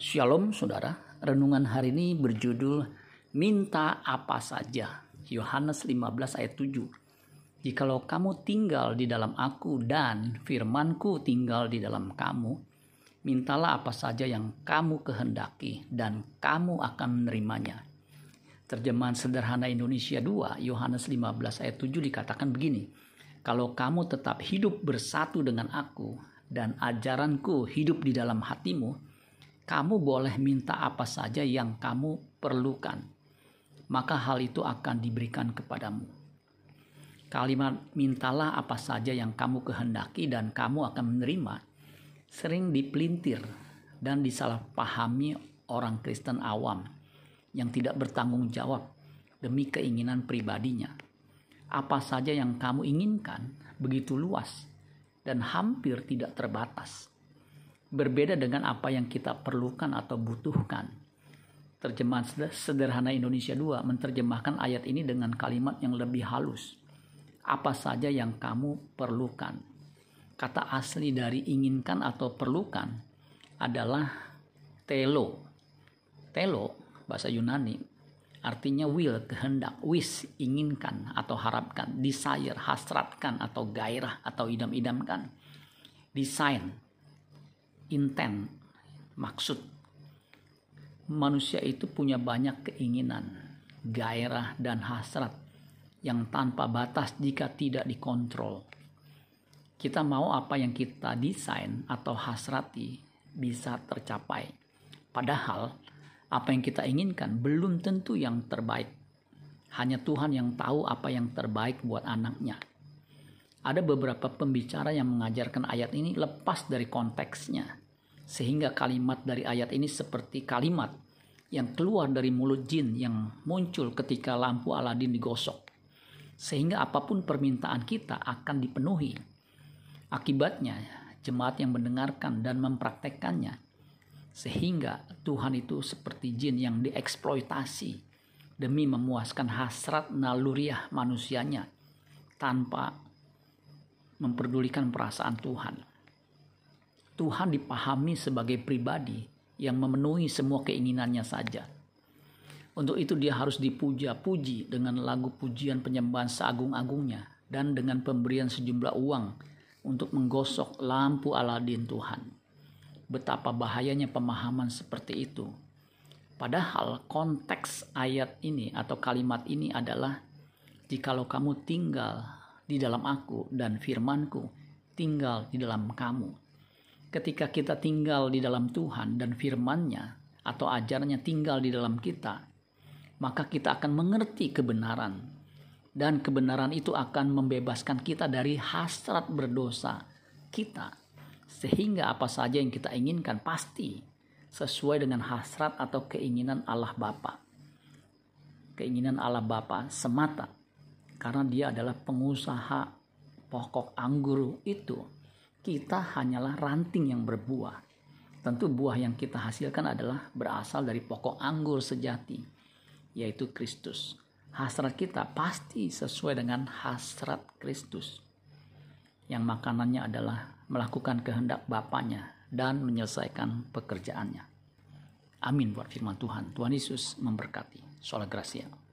Shalom saudara, renungan hari ini berjudul Minta apa saja. Yohanes 15 ayat 7. Jikalau kamu tinggal di dalam aku dan firmanku tinggal di dalam kamu, mintalah apa saja yang kamu kehendaki dan kamu akan menerimanya. Terjemahan sederhana Indonesia 2, Yohanes 15 ayat 7 dikatakan begini. Kalau kamu tetap hidup bersatu dengan aku dan ajaranku hidup di dalam hatimu, kamu boleh minta apa saja yang kamu perlukan, maka hal itu akan diberikan kepadamu. Kalimat mintalah apa saja yang kamu kehendaki dan kamu akan menerima sering dipelintir dan disalahpahami orang Kristen awam yang tidak bertanggung jawab demi keinginan pribadinya. Apa saja yang kamu inginkan begitu luas dan hampir tidak terbatas berbeda dengan apa yang kita perlukan atau butuhkan. Terjemahan sederhana Indonesia 2 menerjemahkan ayat ini dengan kalimat yang lebih halus. Apa saja yang kamu perlukan. Kata asli dari inginkan atau perlukan adalah telo. Telo bahasa Yunani artinya will, kehendak, wish, inginkan atau harapkan, desire, hasratkan atau gairah atau idam-idamkan. Design, intent, maksud. Manusia itu punya banyak keinginan, gairah, dan hasrat yang tanpa batas jika tidak dikontrol. Kita mau apa yang kita desain atau hasrati bisa tercapai. Padahal apa yang kita inginkan belum tentu yang terbaik. Hanya Tuhan yang tahu apa yang terbaik buat anaknya. Ada beberapa pembicara yang mengajarkan ayat ini lepas dari konteksnya sehingga kalimat dari ayat ini seperti kalimat yang keluar dari mulut jin yang muncul ketika lampu Aladin digosok. Sehingga apa pun permintaan kita akan dipenuhi. Akibatnya, jemaat yang mendengarkan dan mempraktekkannya sehingga Tuhan itu seperti jin yang dieksploitasi demi memuaskan hasrat naluriah manusianya tanpa memperdulikan perasaan Tuhan. Tuhan dipahami sebagai pribadi yang memenuhi semua keinginannya saja. Untuk itu dia harus dipuja-puji dengan lagu pujian penyembahan seagung-agungnya dan dengan pemberian sejumlah uang untuk menggosok lampu Aladin Tuhan. Betapa bahayanya pemahaman seperti itu. Padahal konteks ayat ini atau kalimat ini adalah jikalau kamu tinggal di dalam aku dan firmanku tinggal di dalam kamu. Ketika kita tinggal di dalam Tuhan dan firman-Nya atau ajarannya tinggal di dalam kita, maka kita akan mengerti kebenaran. Dan kebenaran itu akan membebaskan kita dari hasrat berdosa kita. Sehingga apa saja yang kita inginkan pasti sesuai dengan hasrat atau keinginan Allah Bapa. Keinginan Allah Bapa semata karena dia adalah pengusaha pokok anggur itu kita hanyalah ranting yang berbuah. Tentu buah yang kita hasilkan adalah berasal dari pokok anggur sejati, yaitu Kristus. Hasrat kita pasti sesuai dengan hasrat Kristus. Yang makanannya adalah melakukan kehendak Bapaknya dan menyelesaikan pekerjaannya. Amin buat firman Tuhan. Tuhan Yesus memberkati. Sholat Gracia.